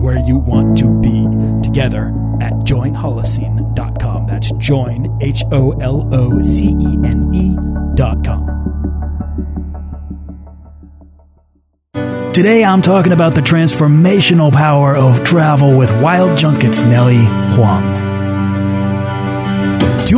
where you want to be together at joinholocene.com. That's join, H O L O C E N E.com. Today I'm talking about the transformational power of travel with Wild Junkets Nellie Huang.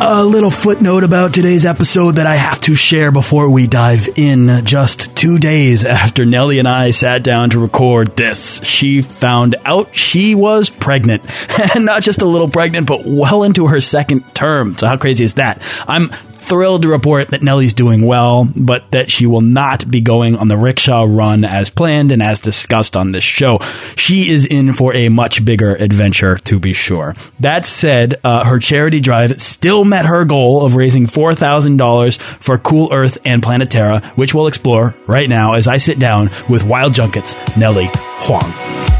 A little footnote about today's episode that I have to share before we dive in. Just two days after Nellie and I sat down to record this, she found out she was pregnant. and not just a little pregnant, but well into her second term. So how crazy is that? I'm thrilled to report that Nellie's doing well, but that she will not be going on the rickshaw run as planned and as discussed on this show. She is in for a much bigger adventure, to be sure. That said, uh, her charity drive still met her goal of raising $4,000 for Cool Earth and Planeterra, which we'll explore right now as I sit down with Wild Junkets Nellie Huang.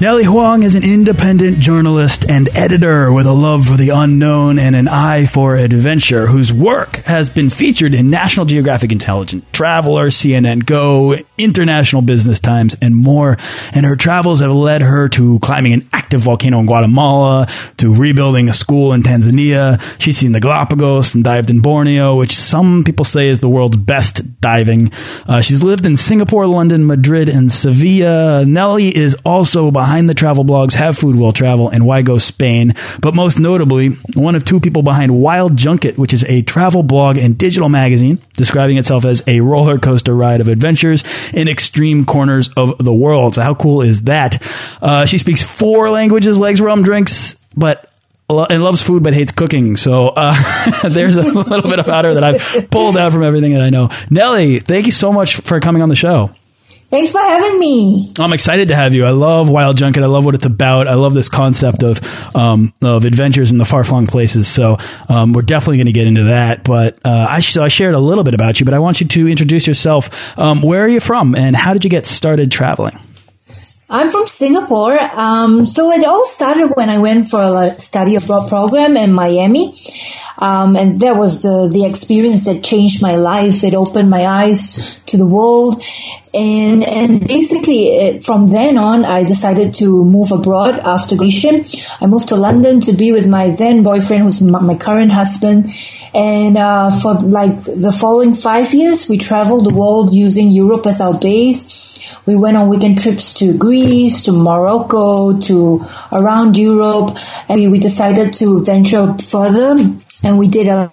Nellie Huang is an independent journalist and editor with a love for the unknown and an eye for adventure, whose work has been featured in National Geographic Intelligent Traveler, CNN Go, International Business Times, and more. And her travels have led her to climbing an active volcano in Guatemala, to rebuilding a school in Tanzania. She's seen the Galapagos and dived in Borneo, which some people say is the world's best diving. Uh, she's lived in Singapore, London, Madrid, and Sevilla. Nellie is also behind behind the travel blogs Have Food Will Travel and Why Go Spain, but most notably, one of two people behind Wild Junket, which is a travel blog and digital magazine describing itself as a roller coaster ride of adventures in extreme corners of the world. So, how cool is that? Uh, she speaks four languages, legs, rum, drinks, but and loves food but hates cooking. So uh, there's a little bit about her that I've pulled out from everything that I know. Nellie, thank you so much for coming on the show. Thanks for having me. I'm excited to have you. I love Wild Junket. I love what it's about. I love this concept of um, of adventures in the far flung places. So um, we're definitely going to get into that. But uh, I so I shared a little bit about you, but I want you to introduce yourself. Um, where are you from, and how did you get started traveling? I'm from Singapore. Um, so it all started when I went for a study abroad program in Miami. Um, and that was the, the experience that changed my life. It opened my eyes to the world. And, and basically it, from then on, I decided to move abroad after graduation. I moved to London to be with my then boyfriend, who's my current husband. And, uh, for like the following five years, we traveled the world using Europe as our base we went on weekend trips to Greece, to Morocco, to around Europe, and we, we decided to venture further and we did a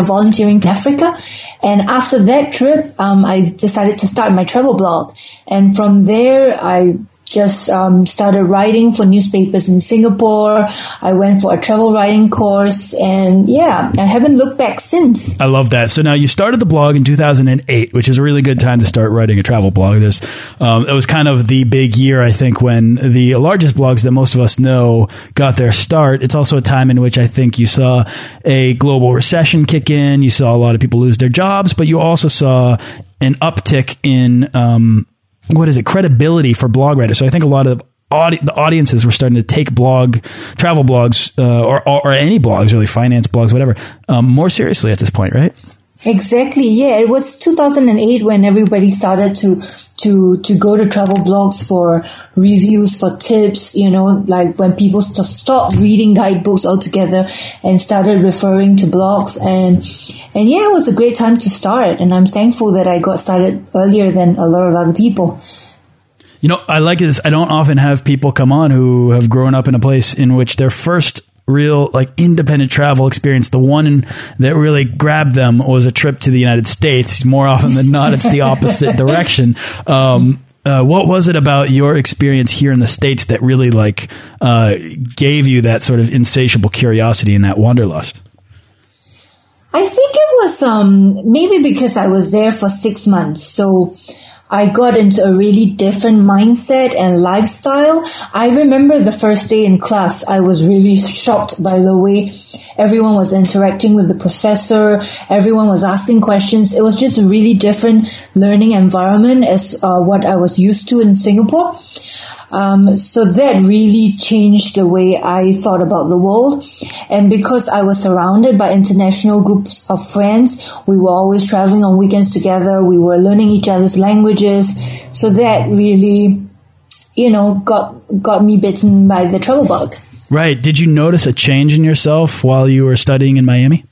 volunteering in Africa. And after that trip, um, I decided to start my travel blog. And from there, I just um, started writing for newspapers in Singapore. I went for a travel writing course, and yeah, I haven't looked back since. I love that. So now you started the blog in 2008, which is a really good time to start writing a travel blog. This um, it was kind of the big year, I think, when the largest blogs that most of us know got their start. It's also a time in which I think you saw a global recession kick in. You saw a lot of people lose their jobs, but you also saw an uptick in um, what is it credibility for blog writers. So I think a lot of audi the audiences were starting to take blog travel blogs uh, or, or, or any blogs really finance blogs whatever um, more seriously at this point right Exactly. Yeah, it was 2008 when everybody started to to to go to travel blogs for reviews, for tips. You know, like when people st- stopped reading guidebooks altogether and started referring to blogs, and and yeah, it was a great time to start. And I'm thankful that I got started earlier than a lot of other people. You know, I like this. I don't often have people come on who have grown up in a place in which their first real like independent travel experience. The one that really grabbed them was a trip to the United States. More often than not, it's the opposite direction. Um, uh, what was it about your experience here in the states that really like uh, gave you that sort of insatiable curiosity and that wanderlust? I think it was um, maybe because I was there for six months, so I got into a really different mindset and lifestyle. I remember the first day in class, I was really shocked by the way everyone was interacting with the professor. Everyone was asking questions. It was just a really different learning environment as uh, what I was used to in Singapore. Um, so that really changed the way I thought about the world. And because I was surrounded by international groups of friends, we were always traveling on weekends together. We were learning each other's languages. So that really, you know, got, got me bitten by the travel bug. Right. Did you notice a change in yourself while you were studying in Miami?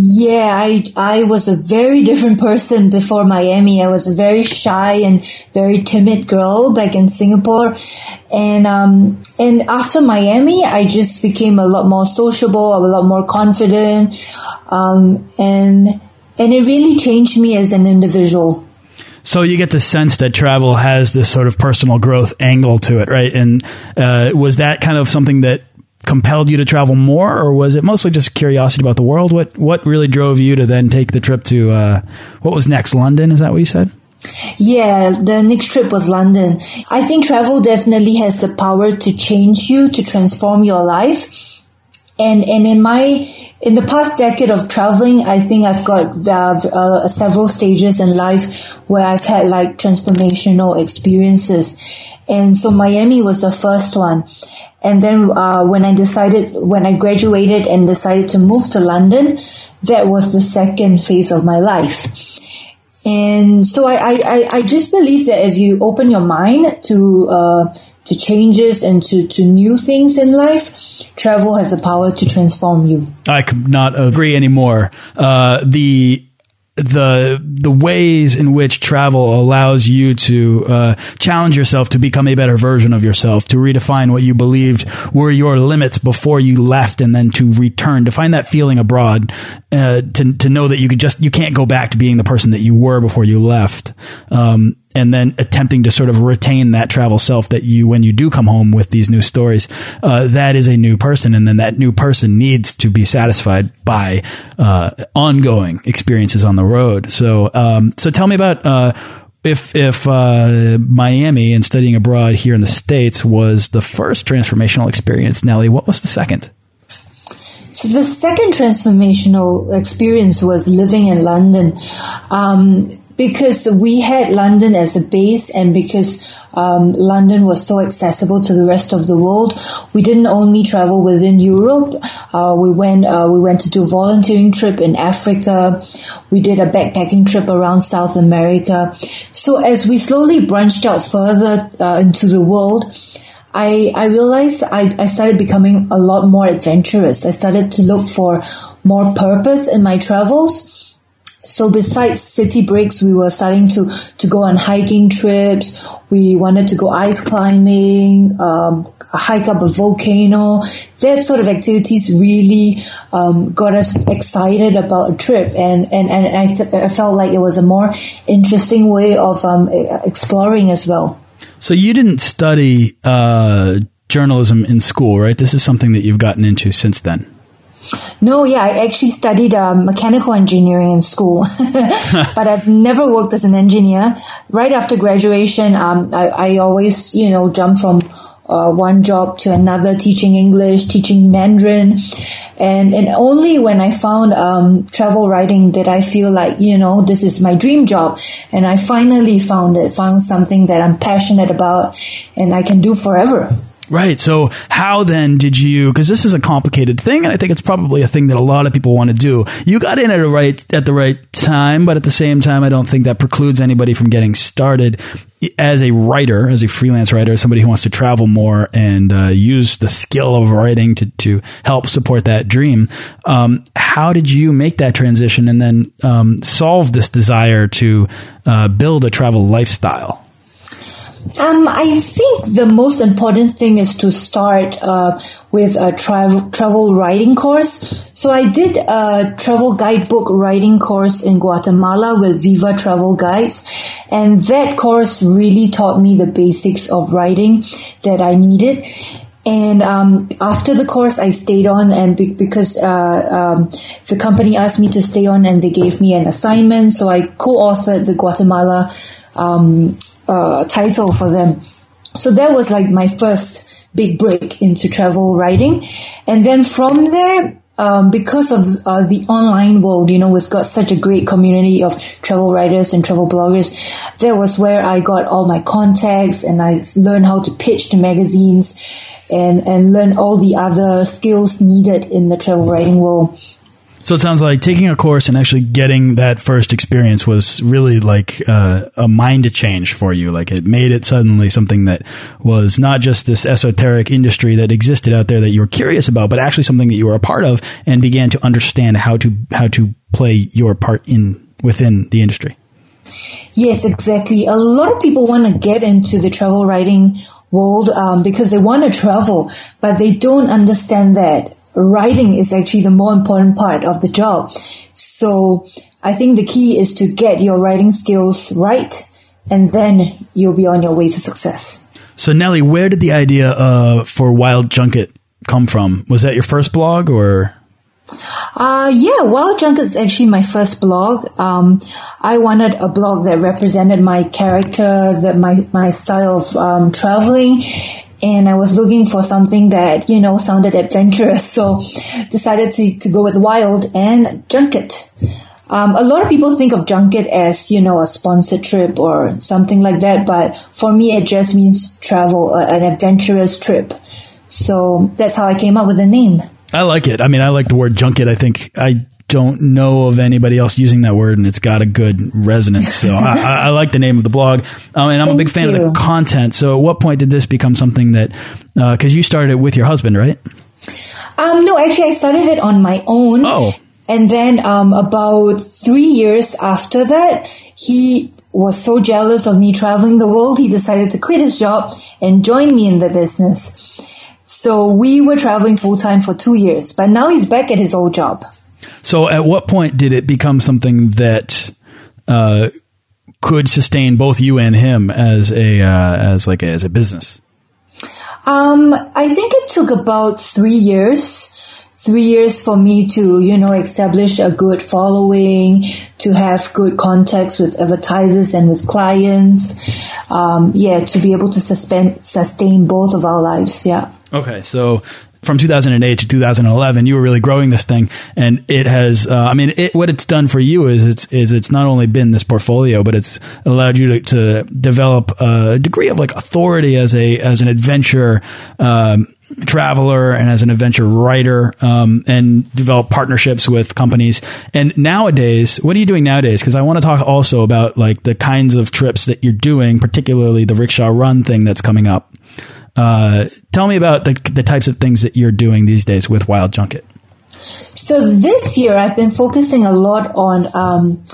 Yeah, I I was a very different person before Miami. I was a very shy and very timid girl back in Singapore, and um and after Miami, I just became a lot more sociable, a lot more confident, um and and it really changed me as an individual. So you get the sense that travel has this sort of personal growth angle to it, right? And uh, was that kind of something that compelled you to travel more, or was it mostly just curiosity about the world? What what really drove you to then take the trip to uh, what was next? London? Is that what you said? Yeah, the next trip was London. I think travel definitely has the power to change you, to transform your life. And and in my in the past decade of traveling, I think I've got uh, uh, several stages in life where I've had like transformational experiences, and so Miami was the first one. And then uh, when I decided, when I graduated and decided to move to London, that was the second phase of my life. And so I, I, I just believe that if you open your mind to uh, to changes and to, to new things in life, travel has the power to transform you. I could not agree anymore. Uh, the the the ways in which travel allows you to uh, challenge yourself to become a better version of yourself, to redefine what you believed were your limits before you left, and then to return, to find that feeling abroad, uh, to to know that you could just you can't go back to being the person that you were before you left. Um, and then attempting to sort of retain that travel self that you, when you do come home with these new stories, uh, that is a new person. And then that new person needs to be satisfied by, uh, ongoing experiences on the road. So, um, so tell me about, uh, if if uh, Miami and studying abroad here in the states was the first transformational experience, Nellie, what was the second? So the second transformational experience was living in London. Um, because we had London as a base and because um, London was so accessible to the rest of the world, we didn't only travel within Europe. Uh, we went uh, we went to do a volunteering trip in Africa. We did a backpacking trip around South America. So as we slowly branched out further uh, into the world, I, I realized I, I started becoming a lot more adventurous. I started to look for more purpose in my travels. So besides city breaks, we were starting to, to go on hiking trips. We wanted to go ice climbing, um, hike up a volcano. That sort of activities really um, got us excited about a trip, and and and I, th- I felt like it was a more interesting way of um, exploring as well. So you didn't study uh, journalism in school, right? This is something that you've gotten into since then. No, yeah, I actually studied um, mechanical engineering in school, but I've never worked as an engineer. Right after graduation, um, I, I, always, you know, jump from uh, one job to another, teaching English, teaching Mandarin, and and only when I found um, travel writing did I feel like, you know, this is my dream job, and I finally found it, found something that I'm passionate about, and I can do forever. Right. So how then did you, cause this is a complicated thing and I think it's probably a thing that a lot of people want to do. You got in at a right, at the right time, but at the same time, I don't think that precludes anybody from getting started as a writer, as a freelance writer, somebody who wants to travel more and uh, use the skill of writing to, to help support that dream. Um, how did you make that transition and then um, solve this desire to uh, build a travel lifestyle? Um, I think the most important thing is to start uh, with a travel travel writing course. So I did a travel guidebook writing course in Guatemala with Viva Travel Guides, and that course really taught me the basics of writing that I needed. And um, after the course, I stayed on, and be- because uh, um, the company asked me to stay on, and they gave me an assignment, so I co-authored the Guatemala um, uh, title for them. So that was like my first big break into travel writing. And then from there, um, because of uh, the online world, you know, we've got such a great community of travel writers and travel bloggers. That was where I got all my contacts and I learned how to pitch to magazines and, and learn all the other skills needed in the travel writing world. So it sounds like taking a course and actually getting that first experience was really like uh, a mind change for you. Like it made it suddenly something that was not just this esoteric industry that existed out there that you were curious about, but actually something that you were a part of and began to understand how to how to play your part in within the industry. Yes, exactly. A lot of people want to get into the travel writing world um, because they want to travel, but they don't understand that writing is actually the more important part of the job. So I think the key is to get your writing skills right, and then you'll be on your way to success. So Nellie, where did the idea uh, for Wild Junket come from? Was that your first blog or? Uh, yeah, Wild Junket is actually my first blog. Um, I wanted a blog that represented my character, that my, my style of um, traveling, and I was looking for something that, you know, sounded adventurous. So decided to, to go with wild and junket. Um, a lot of people think of junket as, you know, a sponsored trip or something like that. But for me, it just means travel, uh, an adventurous trip. So that's how I came up with the name. I like it. I mean, I like the word junket. I think I don't know of anybody else using that word, and it's got a good resonance. So I, I, like the name of the blog, um, and I'm Thank a big fan you. of the content. So at what point did this become something that? Because uh, you started it with your husband, right? Um, no, actually, I started it on my own. Oh. And then um, about three years after that, he was so jealous of me traveling the world, he decided to quit his job and join me in the business. So we were traveling full time for two years, but now he's back at his old job. So, at what point did it become something that uh, could sustain both you and him as a uh, as like a, as a business? Um, I think it took about three years. Three years for me to, you know, establish a good following, to have good contacts with advertisers and with clients. Um, yeah, to be able to sustain sustain both of our lives. Yeah. Okay, so from 2008 to 2011, you were really growing this thing, and it has. Uh, I mean, it, what it's done for you is it's is it's not only been this portfolio, but it's allowed you to, to develop a degree of like authority as a as an adventure. Um, traveler and as an adventure writer um, and develop partnerships with companies and nowadays what are you doing nowadays because i want to talk also about like the kinds of trips that you're doing particularly the rickshaw run thing that's coming up uh, tell me about the, the types of things that you're doing these days with Wild Junket. So this year, I've been focusing a lot on um,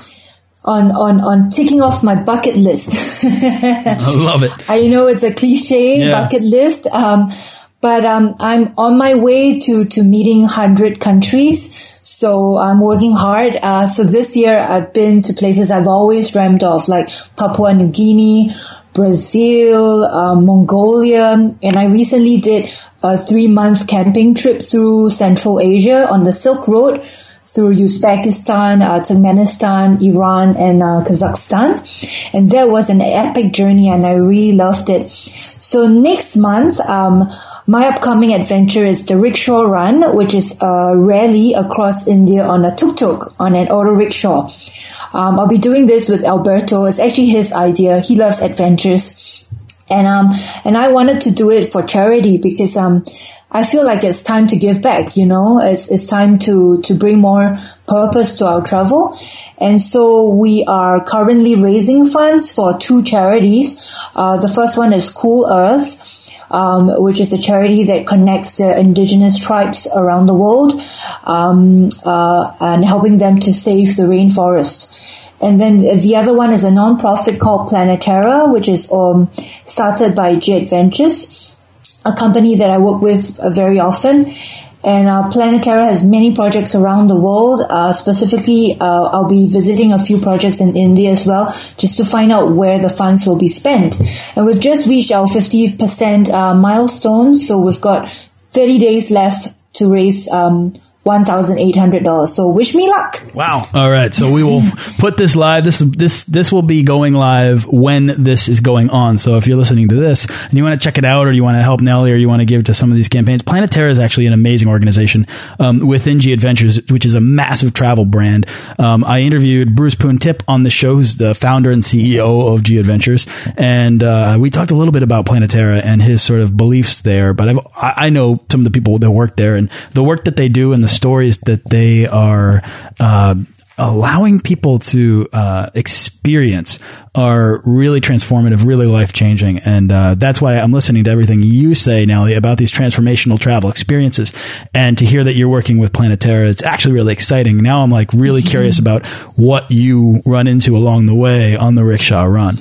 on on on ticking off my bucket list. I love it. I know it's a cliche yeah. bucket list, um, but um, I'm on my way to to meeting hundred countries. So I'm working hard. Uh, so this year I've been to places I've always dreamed of, like Papua New Guinea, Brazil, uh, Mongolia, and I recently did a three month camping trip through Central Asia on the Silk Road through Uzbekistan, uh, Turkmenistan, Iran, and uh, Kazakhstan. And that was an epic journey and I really loved it. So next month, um, my upcoming adventure is the Rickshaw Run, which is a rally across India on a tuk-tuk, on an auto rickshaw. Um, I'll be doing this with Alberto. It's actually his idea. He loves adventures. And, um, and I wanted to do it for charity because, um, I feel like it's time to give back, you know, it's, it's time to, to bring more purpose to our travel. And so we are currently raising funds for two charities. Uh, the first one is Cool Earth um, which is a charity that connects the indigenous tribes around the world um, uh, and helping them to save the rainforest. And then the other one is a non-profit called Planeterra, which is um, started by G Adventures, a company that I work with uh, very often. And uh, Planeterra has many projects around the world. Uh, specifically, uh, I'll be visiting a few projects in India as well, just to find out where the funds will be spent. And we've just reached our 50% uh, milestone, so we've got 30 days left to raise um, $1,800. So wish me luck. Wow. All right. So we will put this live. This this this will be going live when this is going on. So if you're listening to this and you want to check it out or you want to help Nellie or you want to give to some of these campaigns, Planeterra is actually an amazing organization um, within G Adventures, which is a massive travel brand. Um, I interviewed Bruce Poon-Tip on the show, who's the founder and CEO of G Adventures, and uh, we talked a little bit about Planeterra and his sort of beliefs there. But I've, I know some of the people that work there and the work that they do and the stories that they are uh, allowing people to uh, experience are really transformative, really life changing, and uh, that's why I'm listening to everything you say, Nellie, about these transformational travel experiences, and to hear that you're working with Planeterra, it's actually really exciting. Now I'm like really curious about what you run into along the way on the rickshaw run.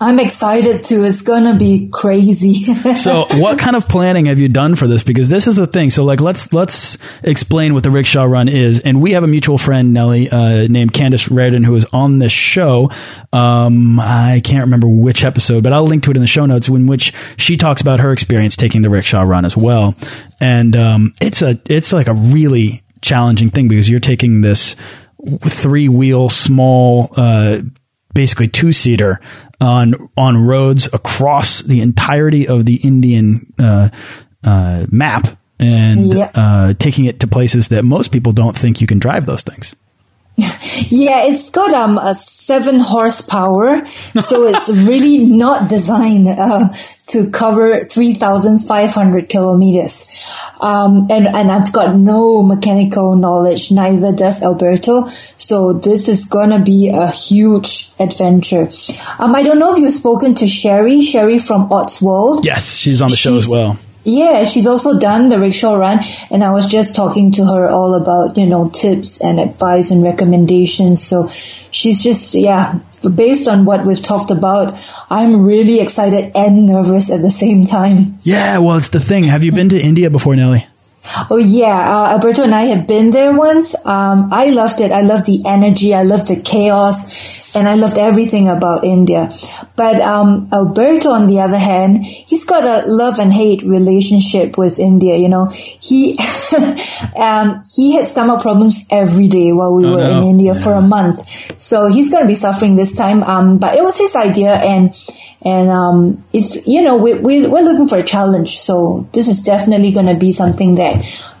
I'm excited too. It's gonna be crazy. so, what kind of planning have you done for this? Because this is the thing. So, like, let's let's explain what the rickshaw run is. And we have a mutual friend, Nellie, uh, named Candace Rardon, who is on this show. Um, I can't remember which episode, but I'll link to it in the show notes, in which she talks about her experience taking the rickshaw run as well. And um, it's a it's like a really challenging thing because you're taking this three wheel small. Uh, basically two seater on on roads across the entirety of the Indian uh, uh, map and yep. uh, taking it to places that most people don't think you can drive those things. Yeah, it's got um a seven horsepower, so it's really not designed uh, to cover three thousand five hundred kilometers. Um, and and I've got no mechanical knowledge, neither does Alberto. So this is gonna be a huge adventure. Um, I don't know if you've spoken to Sherry, Sherry from Ottsworld. Yes, she's on the show as well. Yeah, she's also done the rickshaw run, and I was just talking to her all about you know tips and advice and recommendations. So she's just yeah, based on what we've talked about, I'm really excited and nervous at the same time. Yeah, well, it's the thing. Have you been to India before, Nellie? Oh yeah, uh, Alberto and I have been there once. Um, I loved it. I loved the energy. I loved the chaos, and I loved everything about India. But um, Alberto, on the other hand, he's got a love and hate relationship with India. You know, he um, he had stomach problems every day while we oh, were no. in India yeah. for a month. So he's going to be suffering this time. Um, but it was his idea, and and um, it's you know we, we we're looking for a challenge so this is definitely going to be something that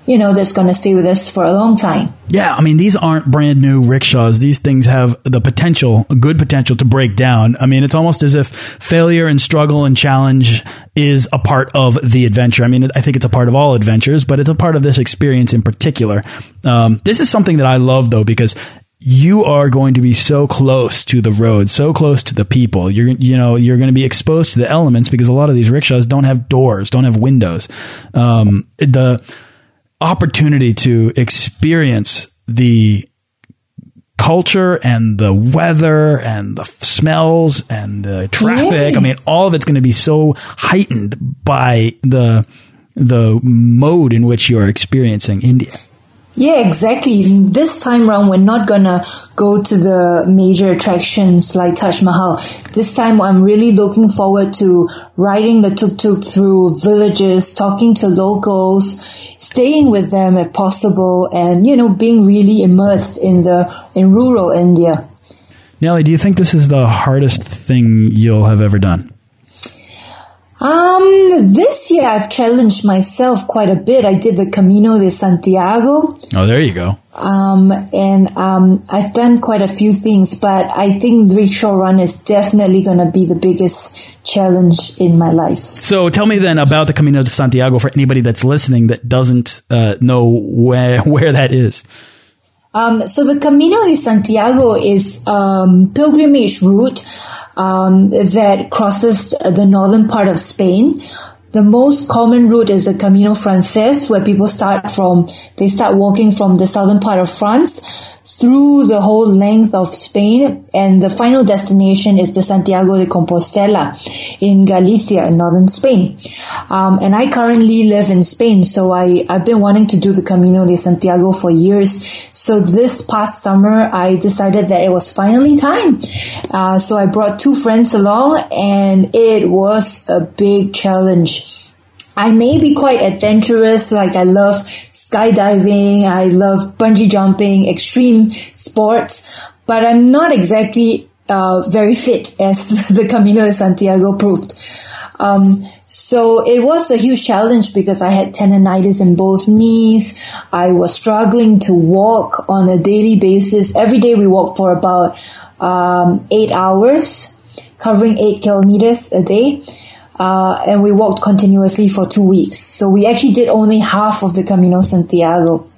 you know that's going to stay with us for a long time. Yeah i mean these aren't brand new rickshaws. These things have the potential good potential to break down. I mean it's almost as if failure and struggle and challenge is a part of the adventure. I mean i think it's a part of all adventures but it's a part of this experience in particular. Um, this is something that i love though because you are going to be so close to the road, so close to the people. You're, you know, you're going to be exposed to the elements because a lot of these rickshaws don't have doors, don't have windows. Um, the opportunity to experience the culture and the weather and the smells and the traffic. I mean, all of it's going to be so heightened by the the mode in which you are experiencing India. Yeah, exactly. This time around, we're not gonna go to the major attractions like Taj Mahal. This time, I'm really looking forward to riding the tuk-tuk through villages, talking to locals, staying with them if possible, and, you know, being really immersed in the, in rural India. Nellie, do you think this is the hardest thing you'll have ever done? Um, this year I've challenged myself quite a bit. I did the Camino de Santiago. Oh, there you go. Um, and um, I've done quite a few things, but I think the Rickshaw Run is definitely going to be the biggest challenge in my life. So tell me then about the Camino de Santiago for anybody that's listening that doesn't uh, know where where that is. Um, so the Camino de Santiago is um, pilgrimage route um, that crosses the northern part of Spain. The most common route is the Camino Frances, where people start from, they start walking from the southern part of France through the whole length of Spain, and the final destination is the Santiago de Compostela in Galicia, in northern Spain. Um, and I currently live in Spain, so I, I've been wanting to do the Camino de Santiago for years. So this past summer, I decided that it was finally time. Uh, so I brought two friends along, and it was a big challenge. I may be quite adventurous, like I love skydiving, I love bungee jumping, extreme sports, but I'm not exactly uh, very fit, as the Camino de Santiago proved. Um, so it was a huge challenge because I had tendonitis in both knees. I was struggling to walk on a daily basis. Every day we walked for about um, eight hours, covering eight kilometers a day uh, and we walked continuously for two weeks. So we actually did only half of the Camino Santiago.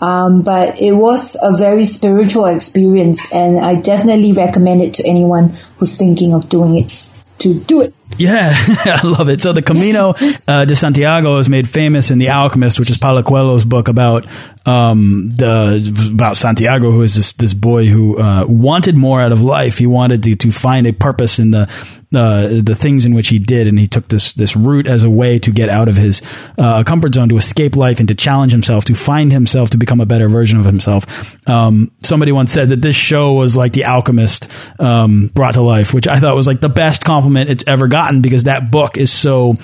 Um, but it was a very spiritual experience, and I definitely recommend it to anyone who's thinking of doing it to do it. Yeah, I love it. So the Camino uh, de Santiago is made famous in The Alchemist, which is Paulo Coelho's book about um, the about Santiago, who is this this boy who uh, wanted more out of life. He wanted to, to find a purpose in the uh, the things in which he did, and he took this this route as a way to get out of his uh, comfort zone, to escape life, and to challenge himself, to find himself, to become a better version of himself. Um, somebody once said that this show was like The Alchemist um, brought to life, which I thought was like the best compliment it's ever gotten because that book is so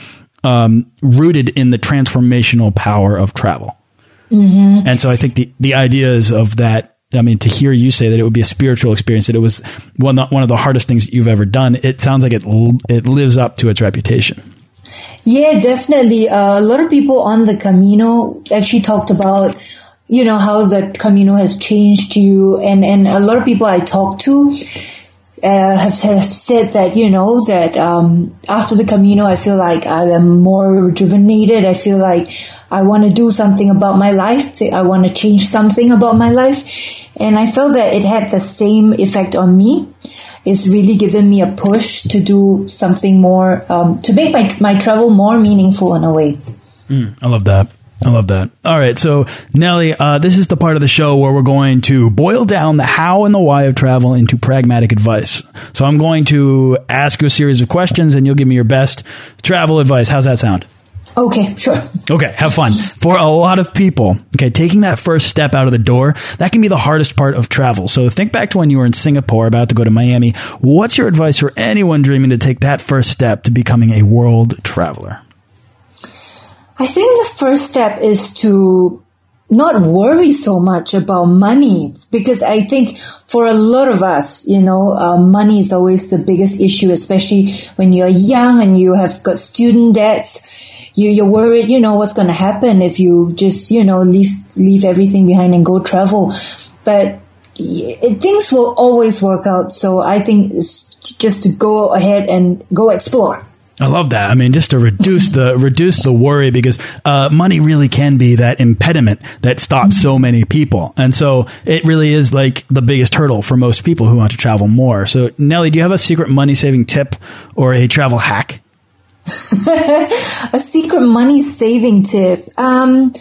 um, rooted in the transformational power of travel. Mm -hmm. And so I think the the ideas of that I mean, to hear you say that it would be a spiritual experience, that it was one one of the hardest things you've ever done, it sounds like it it lives up to its reputation. Yeah, definitely. Uh, a lot of people on the Camino actually talked about, you know, how the Camino has changed you, and and a lot of people I talked to. Uh, have, have said that you know that um, after the Camino, I feel like I am more rejuvenated. I feel like I want to do something about my life. I want to change something about my life. And I felt that it had the same effect on me. It's really given me a push to do something more, um, to make my, my travel more meaningful in a way. Mm, I love that. I love that. All right. So, Nellie, uh, this is the part of the show where we're going to boil down the how and the why of travel into pragmatic advice. So, I'm going to ask you a series of questions and you'll give me your best travel advice. How's that sound? Okay, sure. Okay, have fun. For a lot of people, okay, taking that first step out of the door, that can be the hardest part of travel. So think back to when you were in Singapore about to go to Miami. What's your advice for anyone dreaming to take that first step to becoming a world traveler? I think the first step is to not worry so much about money because I think for a lot of us, you know, uh, money is always the biggest issue, especially when you're young and you have got student debts you, you're worried, you know, what's going to happen if you just, you know, leave, leave everything behind and go travel. But it, things will always work out. So I think it's just to go ahead and go explore. I love that. I mean, just to reduce the reduce the worry because uh, money really can be that impediment that stops so many people, and so it really is like the biggest hurdle for most people who want to travel more. So, Nellie, do you have a secret money saving tip or a travel hack? a secret money saving tip. Um,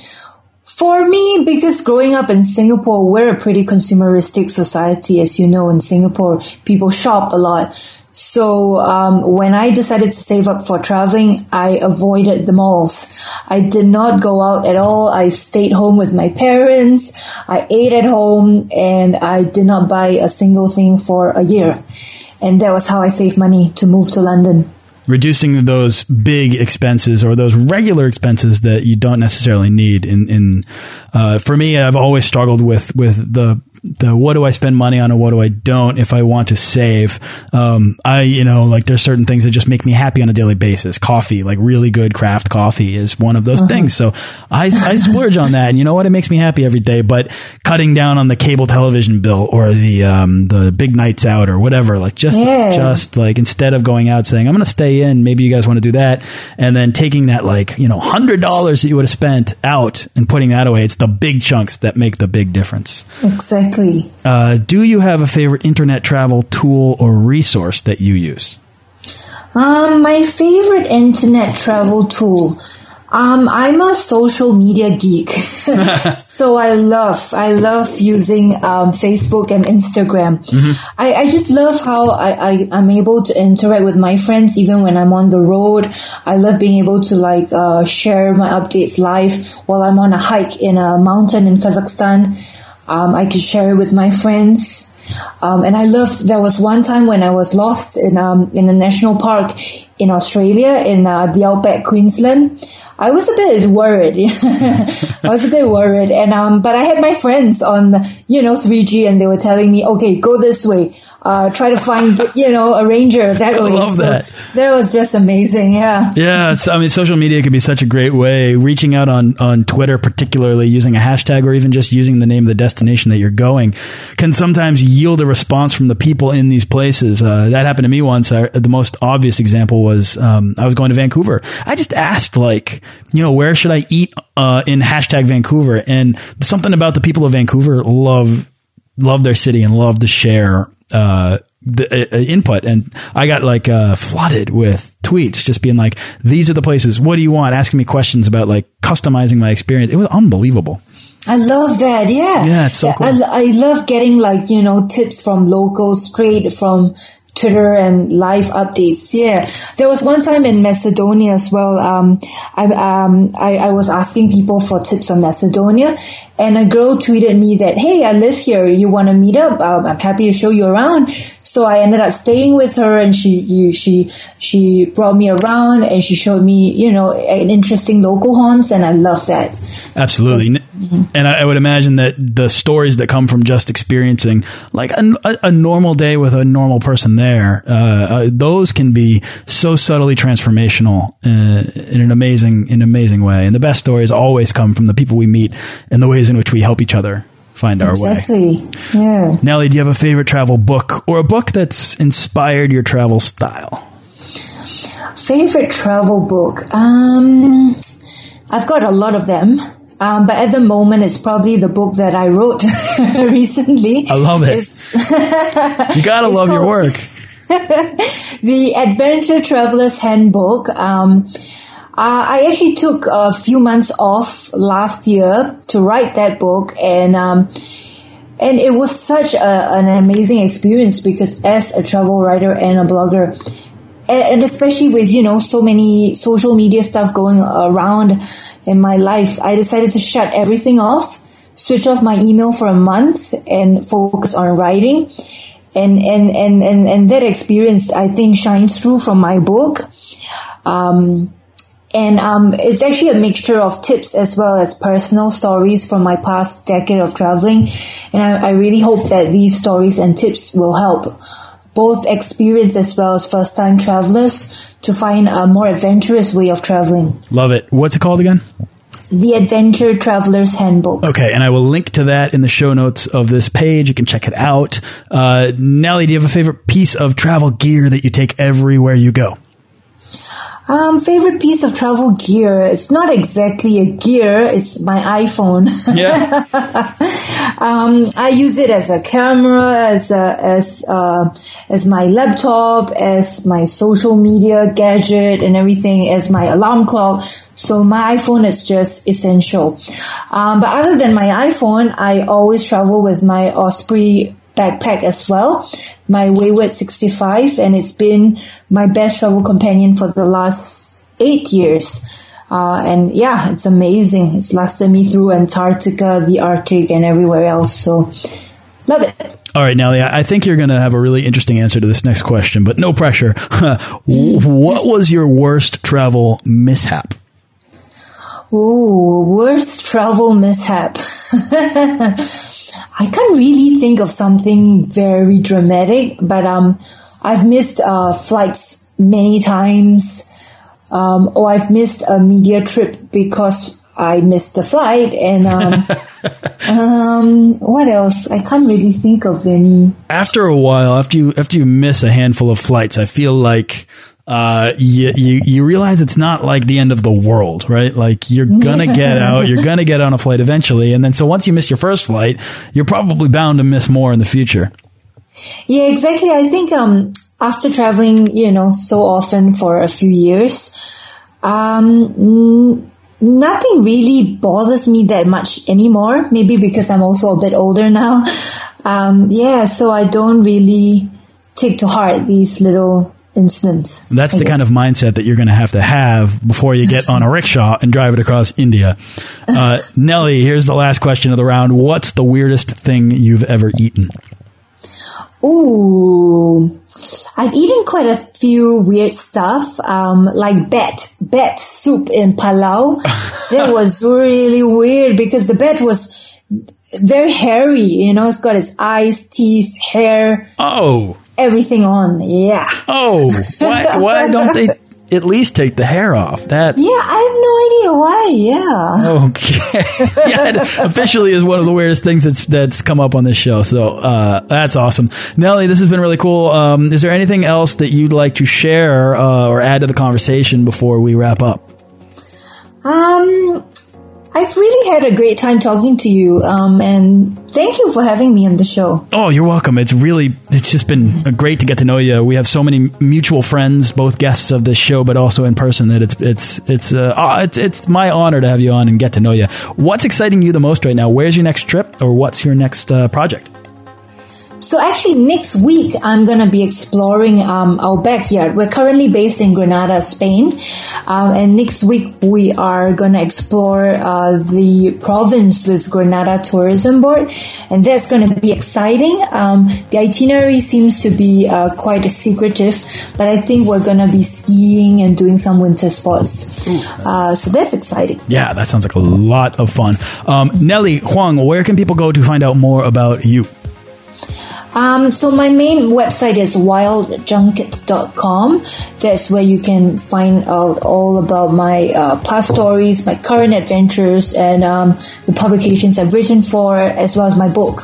for me, because growing up in Singapore, we're a pretty consumeristic society. As you know, in Singapore, people shop a lot. So um, when I decided to save up for traveling, I avoided the malls. I did not go out at all. I stayed home with my parents. I ate at home, and I did not buy a single thing for a year. And that was how I saved money to move to London reducing those big expenses or those regular expenses that you don't necessarily need in in uh, for me I've always struggled with with the the what do I spend money on and what do I don't if I want to save. Um, I, you know, like there's certain things that just make me happy on a daily basis. Coffee, like really good craft coffee is one of those uh -huh. things. So I, I splurge on that. And you know what? It makes me happy every day, but cutting down on the cable television bill or the, um, the big nights out or whatever, like just, yeah. just like instead of going out saying, I'm going to stay in, maybe you guys want to do that. And then taking that like, you know, hundred dollars that you would have spent out and putting that away. It's the big chunks that make the big difference. Exactly. Exactly. Uh, do you have a favorite internet travel tool or resource that you use? Um, my favorite internet travel tool. Um, I'm a social media geek, so I love I love using um, Facebook and Instagram. Mm-hmm. I, I just love how I, I I'm able to interact with my friends even when I'm on the road. I love being able to like uh, share my updates live while I'm on a hike in a mountain in Kazakhstan. Um, I can share it with my friends. Um, and I love, there was one time when I was lost in, um, in a national park in Australia, in uh, the outback Queensland. I was a bit worried. I was a bit worried. And, um, but I had my friends on, you know, 3G and they were telling me, okay, go this way uh, try to find you know a ranger that way. I love so that. That was just amazing. Yeah. Yeah. I mean, social media could be such a great way. Reaching out on on Twitter, particularly using a hashtag or even just using the name of the destination that you're going, can sometimes yield a response from the people in these places. Uh, that happened to me once. I, the most obvious example was um, I was going to Vancouver. I just asked like, you know, where should I eat uh, in hashtag Vancouver, and something about the people of Vancouver love love their city and love to share uh, the uh, input, and I got like uh, flooded with tweets, just being like, "These are the places. What do you want?" Asking me questions about like customizing my experience. It was unbelievable. I love that. Yeah, yeah, it's so yeah, cool. I, I love getting like you know tips from locals straight from Twitter and live updates. Yeah, there was one time in Macedonia as well. Um, I, um, I, I was asking people for tips on Macedonia, and a girl tweeted me that, "Hey, I live here. You want to meet up? Um, I'm happy to show you around." So I ended up staying with her, and she you, she she brought me around, and she showed me you know an interesting local haunts, and I love that. Absolutely. Mm-hmm. And I, I, would imagine that the stories that come from just experiencing like a, a normal day with a normal person there, uh, uh, those can be so subtly transformational uh, in an amazing, in an amazing way. And the best stories always come from the people we meet and the ways in which we help each other find our exactly. way. Exactly. Yeah. Nellie, do you have a favorite travel book or a book that's inspired your travel style? Favorite travel book? Um, I've got a lot of them. Um, but at the moment, it's probably the book that I wrote recently. I love it. you gotta love your work. the Adventure Traveler's Handbook. Um, uh, I actually took a few months off last year to write that book, and um, and it was such a, an amazing experience because as a travel writer and a blogger, and especially with you know so many social media stuff going around in my life i decided to shut everything off switch off my email for a month and focus on writing. And and and and, and that experience i think shines through from my book. Um, and um, it's actually a mixture of tips as well as personal stories from my past decade of traveling and I, I really hope that these stories and tips will help both experienced as well as first time travelers to find a more adventurous way of traveling. Love it. What's it called again? The Adventure Traveler's Handbook. Okay, and I will link to that in the show notes of this page. You can check it out. Uh, Nellie, do you have a favorite piece of travel gear that you take everywhere you go? Um, favorite piece of travel gear. It's not exactly a gear. It's my iPhone. Yeah. um, I use it as a camera, as a, as uh, as my laptop, as my social media gadget, and everything, as my alarm clock. So my iPhone is just essential. Um, but other than my iPhone, I always travel with my Osprey backpack as well, my Wayward 65, and it's been my best travel companion for the last eight years. Uh, and yeah, it's amazing. It's lasted me through Antarctica, the Arctic, and everywhere else. So, love it. All right, Nellie, I think you're going to have a really interesting answer to this next question, but no pressure. what was your worst travel mishap? Ooh, worst travel mishap. I can't really think of something very dramatic, but um, I've missed uh, flights many times, um, or I've missed a media trip because I missed a flight, and um, um, what else? I can't really think of any. After a while, after you after you miss a handful of flights, I feel like uh, you, you, you realize it's not like the end of the world, right? Like you're gonna get out, you're gonna get on a flight eventually. And then so once you miss your first flight, you're probably bound to miss more in the future. Yeah, exactly. I think, um, after traveling, you know, so often for a few years, um, nothing really bothers me that much anymore. Maybe because I'm also a bit older now. Um, yeah, so I don't really take to heart these little incidents. That's I the guess. kind of mindset that you're going to have to have before you get on a rickshaw and drive it across India. Uh, Nellie, here's the last question of the round. What's the weirdest thing you've ever eaten? Ooh, I've eaten quite a few weird stuff, um, like bat, bat soup in Palau. that was really weird because the bat was very hairy, you know, it's got its eyes, teeth, hair, Oh, everything on. Yeah. oh, why, why don't they at least take the hair off? That's Yeah, I have no idea why. Yeah. Okay. yeah, it officially is one of the weirdest things that's that's come up on this show. So uh, that's awesome, Nellie. This has been really cool. Um, is there anything else that you'd like to share uh, or add to the conversation before we wrap up? Um, I've really had a great time talking to you. Um, and thank you for having me on the show. Oh, you're welcome. It's really, it's just been great to get to know you. We have so many mutual friends, both guests of this show, but also in person. That it's it's it's uh, uh, it's it's my honor to have you on and get to know you. What's exciting you the most right now? Where's your next trip, or what's your next uh, project? So actually, next week I'm gonna be exploring um, our backyard. We're currently based in Granada, Spain, um, and next week we are gonna explore uh, the province with Granada Tourism Board, and that's gonna be exciting. Um, the itinerary seems to be uh, quite secretive, but I think we're gonna be skiing and doing some winter sports. Uh, so that's exciting. Yeah, that sounds like a lot of fun. Um, Nellie Huang, where can people go to find out more about you? Um, so my main website is wildjunket.com. That's where you can find out all about my uh, past stories, my current adventures, and um, the publications I've written for, as well as my book.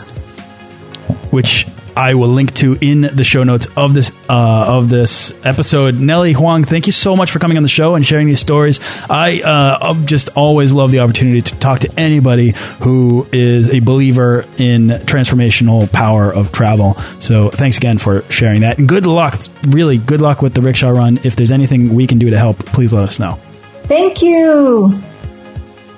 which I will link to in the show notes of this uh, of this episode. Nellie Huang, thank you so much for coming on the show and sharing these stories. I uh, just always love the opportunity to talk to anybody who is a believer in transformational power of travel. So thanks again for sharing that, and good luck. Really, good luck with the rickshaw run. If there's anything we can do to help, please let us know. Thank you.